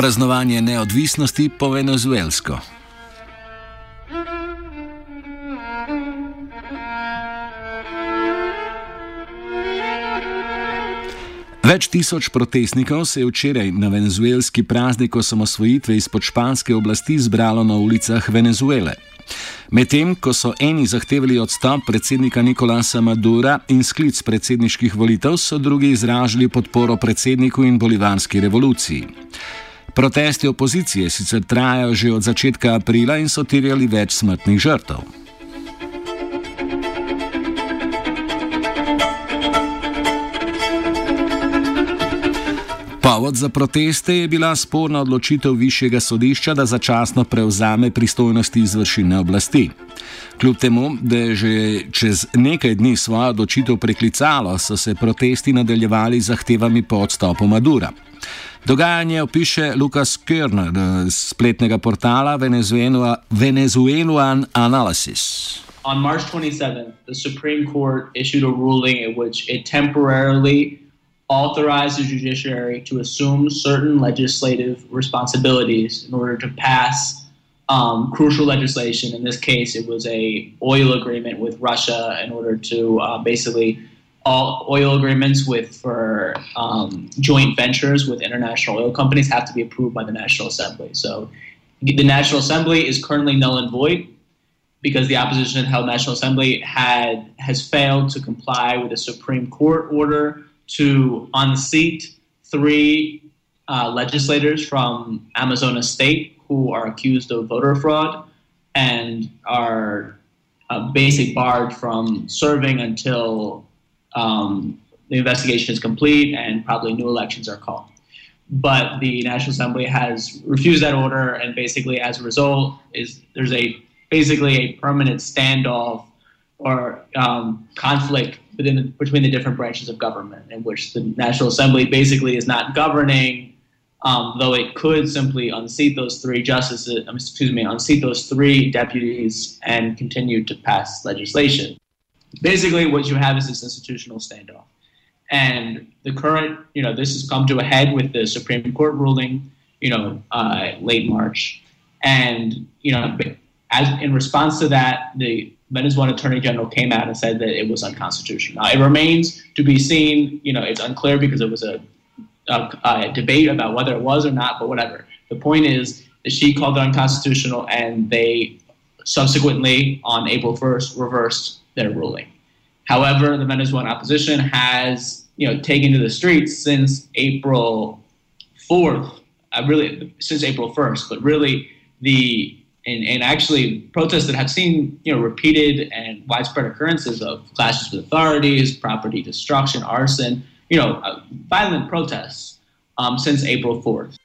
Praznovanje neodvisnosti po venezuelsko. Več tisoč protestnikov se je včeraj na venezuelski praznik osamosvojitve izpod španske oblasti zbralo na ulicah Venezuele. Medtem ko so eni zahtevali odstop predsednika Nikolasa Madura in sklic predsedniških volitev, so drugi izražali podporo predsedniku in bolivarski revoluciji. Protesti opozicije sicer trajajo že od začetka aprila in so terjali več smrtnih žrtev. Povod za proteste je bila sporna odločitev višjega sodišča, da začasno prevzame pristojnosti izvršilne oblasti. Kljub temu, da je že čez nekaj dni svojo odločitev preklicalo, so se protesti nadaljevali z zahtevami po odstopu Madura. Dogajanje opiše Lukas Körner z spletnega portala Venezuelan Analysis. On March 27th, the Supreme Court issued a ruling in which it temporarily authorize the judiciary to assume certain legislative responsibilities in order to pass um, crucial legislation. In this case, it was a oil agreement with Russia in order to uh, basically all oil agreements with for um, joint ventures with international oil companies have to be approved by the National Assembly. So the National Assembly is currently null and void because the opposition held National Assembly had has failed to comply with a Supreme Court order to unseat three uh, legislators from Amazonas State who are accused of voter fraud and are uh, basically barred from serving until um, the investigation is complete and probably new elections are called. But the National Assembly has refused that order, and basically, as a result, is there's a basically a permanent standoff or um, conflict within the, between the different branches of government, in which the National Assembly basically is not governing, um, though it could simply unseat those three justices, um, excuse me, unseat those three deputies and continue to pass legislation. Basically, what you have is this institutional standoff. And the current, you know, this has come to a head with the Supreme Court ruling, you know, uh, late March. And, you know, as in response to that, the Venezuelan Attorney General came out and said that it was unconstitutional. Now, it remains to be seen. You know, it's unclear because it was a, a, a, debate about whether it was or not, but whatever. The point is that she called it unconstitutional, and they subsequently, on April 1st, reversed their ruling. However, the Venezuelan opposition has, you know, taken to the streets since April 4th, uh, really since April 1st, but really the and, and actually protests that have seen you know repeated and widespread occurrences of clashes with authorities, property destruction, arson, you know, uh, violent protests um, since April 4th.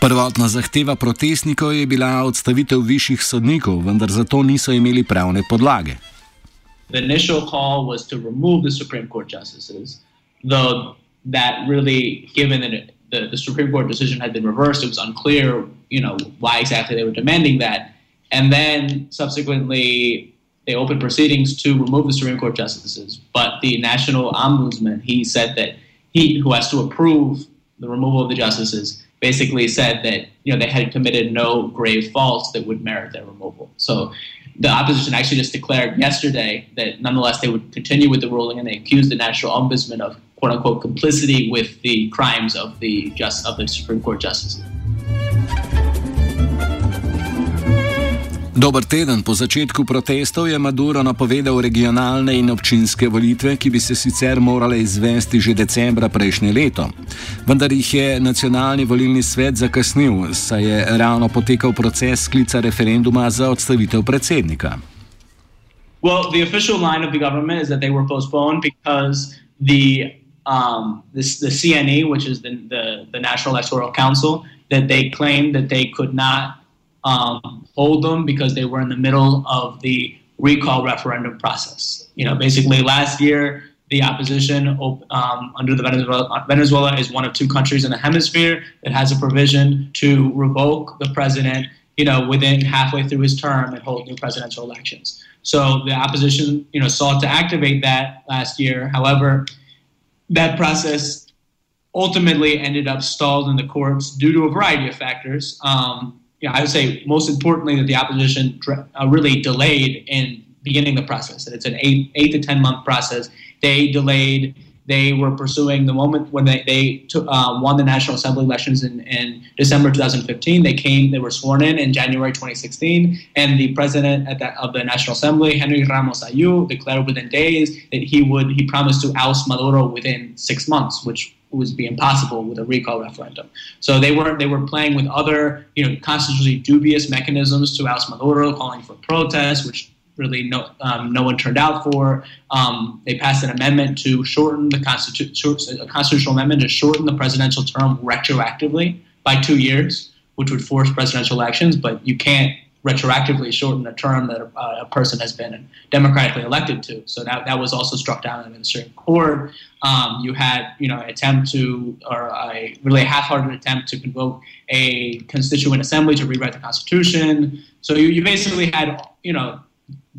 Prvotna zahteva protestnikov je bila odstavitev višjih sodnikov, vendar za to niso imeli pravne podlage. The initial call was to remove the Supreme Court justices, though that really, given that the, the Supreme Court decision had been reversed. It was unclear, you know, why exactly they were demanding that. And then subsequently, they opened proceedings to remove the Supreme Court justices. But the National Ombudsman, he said that he, who has to approve the removal of the justices, basically said that you know they had committed no grave faults that would merit their removal. So the opposition actually just declared yesterday that nonetheless they would continue with the ruling, and they accused the National Ombudsman of quote unquote complicity with the crimes of the just of the Supreme Court justices. Dober teden po začetku protestov je Maduro napovedal regionalne in občinske volitve, ki bi se sicer morale izvesti že decembra prejšnje leto. Vendar jih je nacionalni volilni svet zakasnil, saj je ravno potekal proces sklica referenduma za odstavitev predsednika. Well, the official line of the government is that they were postponed because the um, this, the CNE, which is the, the, the, National Electoral Council, that they claimed that they could not um, hold them because they were in the middle of the recall referendum process. You know, basically last year, the opposition um, under the Venezuela, Venezuela is one of two countries in the hemisphere that has a provision to revoke the president, you know, within halfway through his term and hold new presidential elections. So the opposition, you know, sought to activate that last year. However, that process ultimately ended up stalled in the courts due to a variety of factors. Um, yeah, I would say most importantly that the opposition uh, really delayed in beginning the process. It's an eight eight to ten month process. They delayed they were pursuing the moment when they, they took, uh, won the National Assembly elections in, in December 2015. They came, they were sworn in in January 2016, and the president of the National Assembly, Henry Ramos Allup, declared within days that he would he promised to oust Maduro within six months, which would be impossible with a recall referendum. So they were they were playing with other you know constitutionally dubious mechanisms to oust Maduro, calling for protests, which really no, um, no one turned out for. Um, they passed an amendment to shorten the constitu- a constitutional amendment to shorten the presidential term retroactively by two years, which would force presidential elections. But you can't retroactively shorten a term that a, a, person has been democratically elected to. So that, that was also struck down in the Supreme Court. Um, you had, you know, an attempt to, or a really half-hearted attempt to convoke a constituent assembly to rewrite the Constitution. So you, you basically had, you know,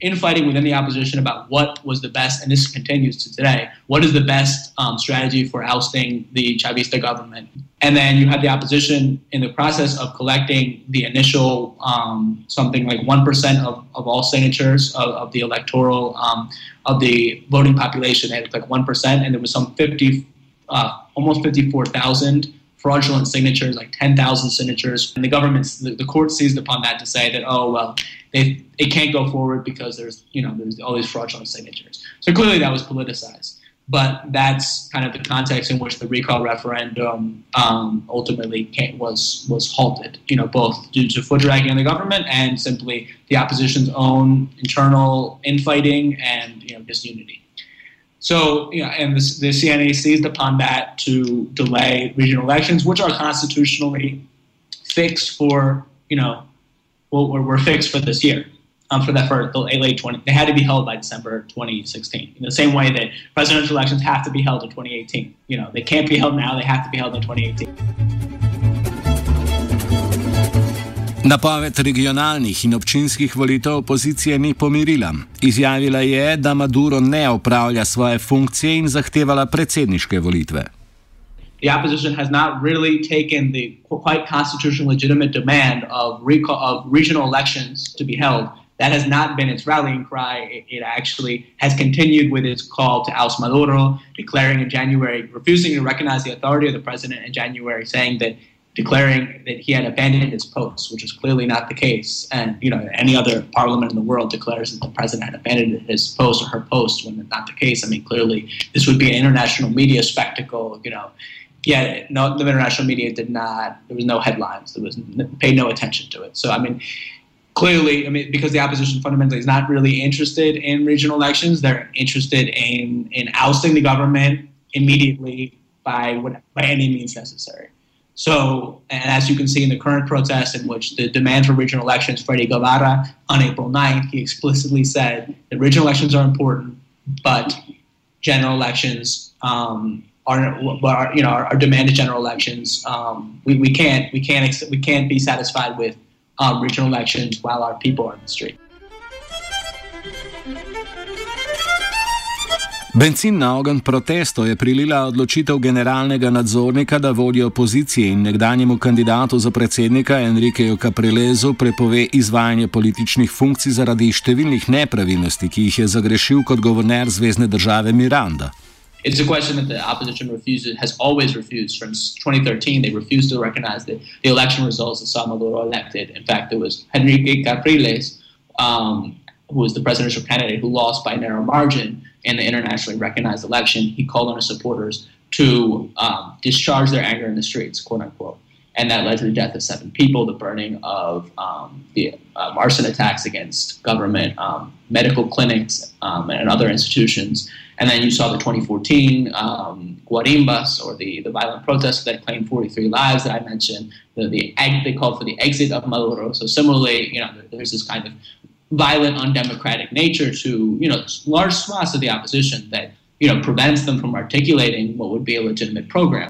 infighting within the opposition about what was the best, and this continues to today, what is the best um, strategy for ousting the Chavista government. And then you had the opposition in the process of collecting the initial um, something like 1% of, of all signatures of, of the electoral, um, of the voting population. They had like 1%, and there was some 50, uh, almost 54,000 fraudulent signatures, like 10,000 signatures. And the government, the, the court seized upon that to say that, oh, well, they, it can't go forward because there's, you know, there's all these fraudulent signatures. So clearly that was politicized. But that's kind of the context in which the recall referendum um, ultimately came, was was halted. You know, both due to foot dragging on the government and simply the opposition's own internal infighting and you know disunity. So, you know, and the, the CNE seized upon that to delay regional elections, which are constitutionally fixed for, you know, well, were fixed for this year. Um, for that for the late 20, they had to be held by December 2016. In the same way that presidential elections have to be held in 2018. You know, they can't be held now; they have to be held in 2018. Napoved regionalnih in občinskih volitev opozicije ni pomirila. Izjavila je, da Maduro ne opravlja svoje funkcije in zahtevala predsedniške volitve. The opposition has not really taken the quite constitutional legitimate demand of, recall, of regional elections to be held. That has not been its rallying cry. It, actually has continued with its call to oust Maduro, declaring in January, refusing to recognize the authority of the president in January, saying that declaring that he had abandoned his post, which is clearly not the case. And you know, any other parliament in the world declares that the president had abandoned his post or her post when it's not the case. I mean, clearly this would be an international media spectacle. You know, yeah, no, the international media did not. There was no headlines. There was paid no attention to it. So I mean. Clearly, I mean, because the opposition fundamentally is not really interested in regional elections, they're interested in in ousting the government immediately by what, by any means necessary. So, and as you can see in the current protest, in which the demand for regional elections, Freddy Guevara on April 9th, he explicitly said that regional elections are important, but general elections um, are, are, you know, are, are demanded general elections. Um, we, we can't we can't we can't be satisfied with um, regional elections while our people are in the street. Benzin na ogen protestov je prilila odločitev generalnega nadzornika, da vodjo opozicije in nekdanjemu kandidatu za predsednika Enrikeju Caprilezu prepove izvajanje političnih funkcij zaradi številnih nepravilnosti, ki jih je zagrešil kot guverner Zvezdne države Miranda. It's a question that the opposition refuses, has always refused. From 2013, they refused to recognize the, the election results that saw Maduro elected. In fact, it was Enrique Capriles, um, who was the presidential candidate who lost by a narrow margin in the internationally recognized election, he called on his supporters to um, discharge their anger in the streets, quote unquote. And that led to the death of seven people, the burning of um, the um, arson attacks against government, um, medical clinics, um, and other institutions. And then you saw the 2014 um, Guarimbas, or the, the violent protests that claimed 43 lives that I mentioned. The, the they called for the exit of Maduro. So similarly, you know, there's this kind of violent, undemocratic nature to you know large swaths of the opposition that you know prevents them from articulating what would be a legitimate program.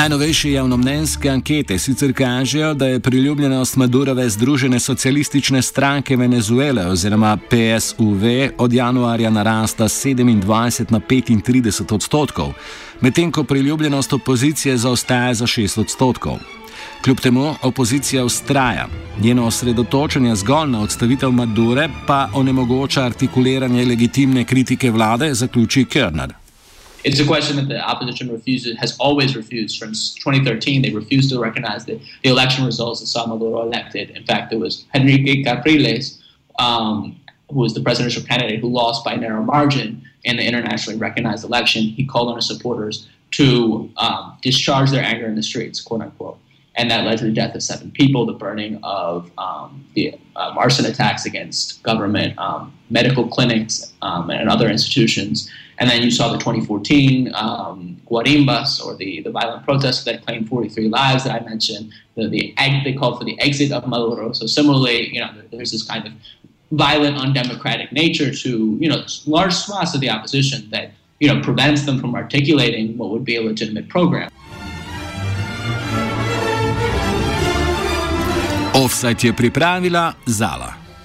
Najnovejše javnomnenjske ankete sicer kažejo, da je priljubljenost Madurove Združene socialistične stranke Venezuele oziroma PSUV od januarja narasta 27 na 35 odstotkov, medtem ko priljubljenost opozicije zaostaja za 6 odstotkov. Kljub temu opozicija ustraja, njeno osredotočenje zgolj na odstavitev Madure pa onemogoča artikuliranje legitimne kritike vlade, zaključi Körner. It's a question that the opposition refuses, has always refused. From 2013, they refused to recognize the, the election results that saw Maduro elected. In fact, it was Enrique Capriles, um, who was the presidential candidate who lost by a narrow margin in the internationally recognized election. He called on his supporters to um, discharge their anger in the streets, quote unquote and that led to the death of seven people, the burning of um, the uh, arson attacks against government um, medical clinics um, and other institutions. And then you saw the 2014 um, Guarimbas, or the, the violent protests that claimed 43 lives that I mentioned. The, the they called for the exit of Maduro. So similarly, you know, there's this kind of violent, undemocratic nature to you know large swaths of the opposition that you know prevents them from articulating what would be a legitimate program. Je pripravila Zala.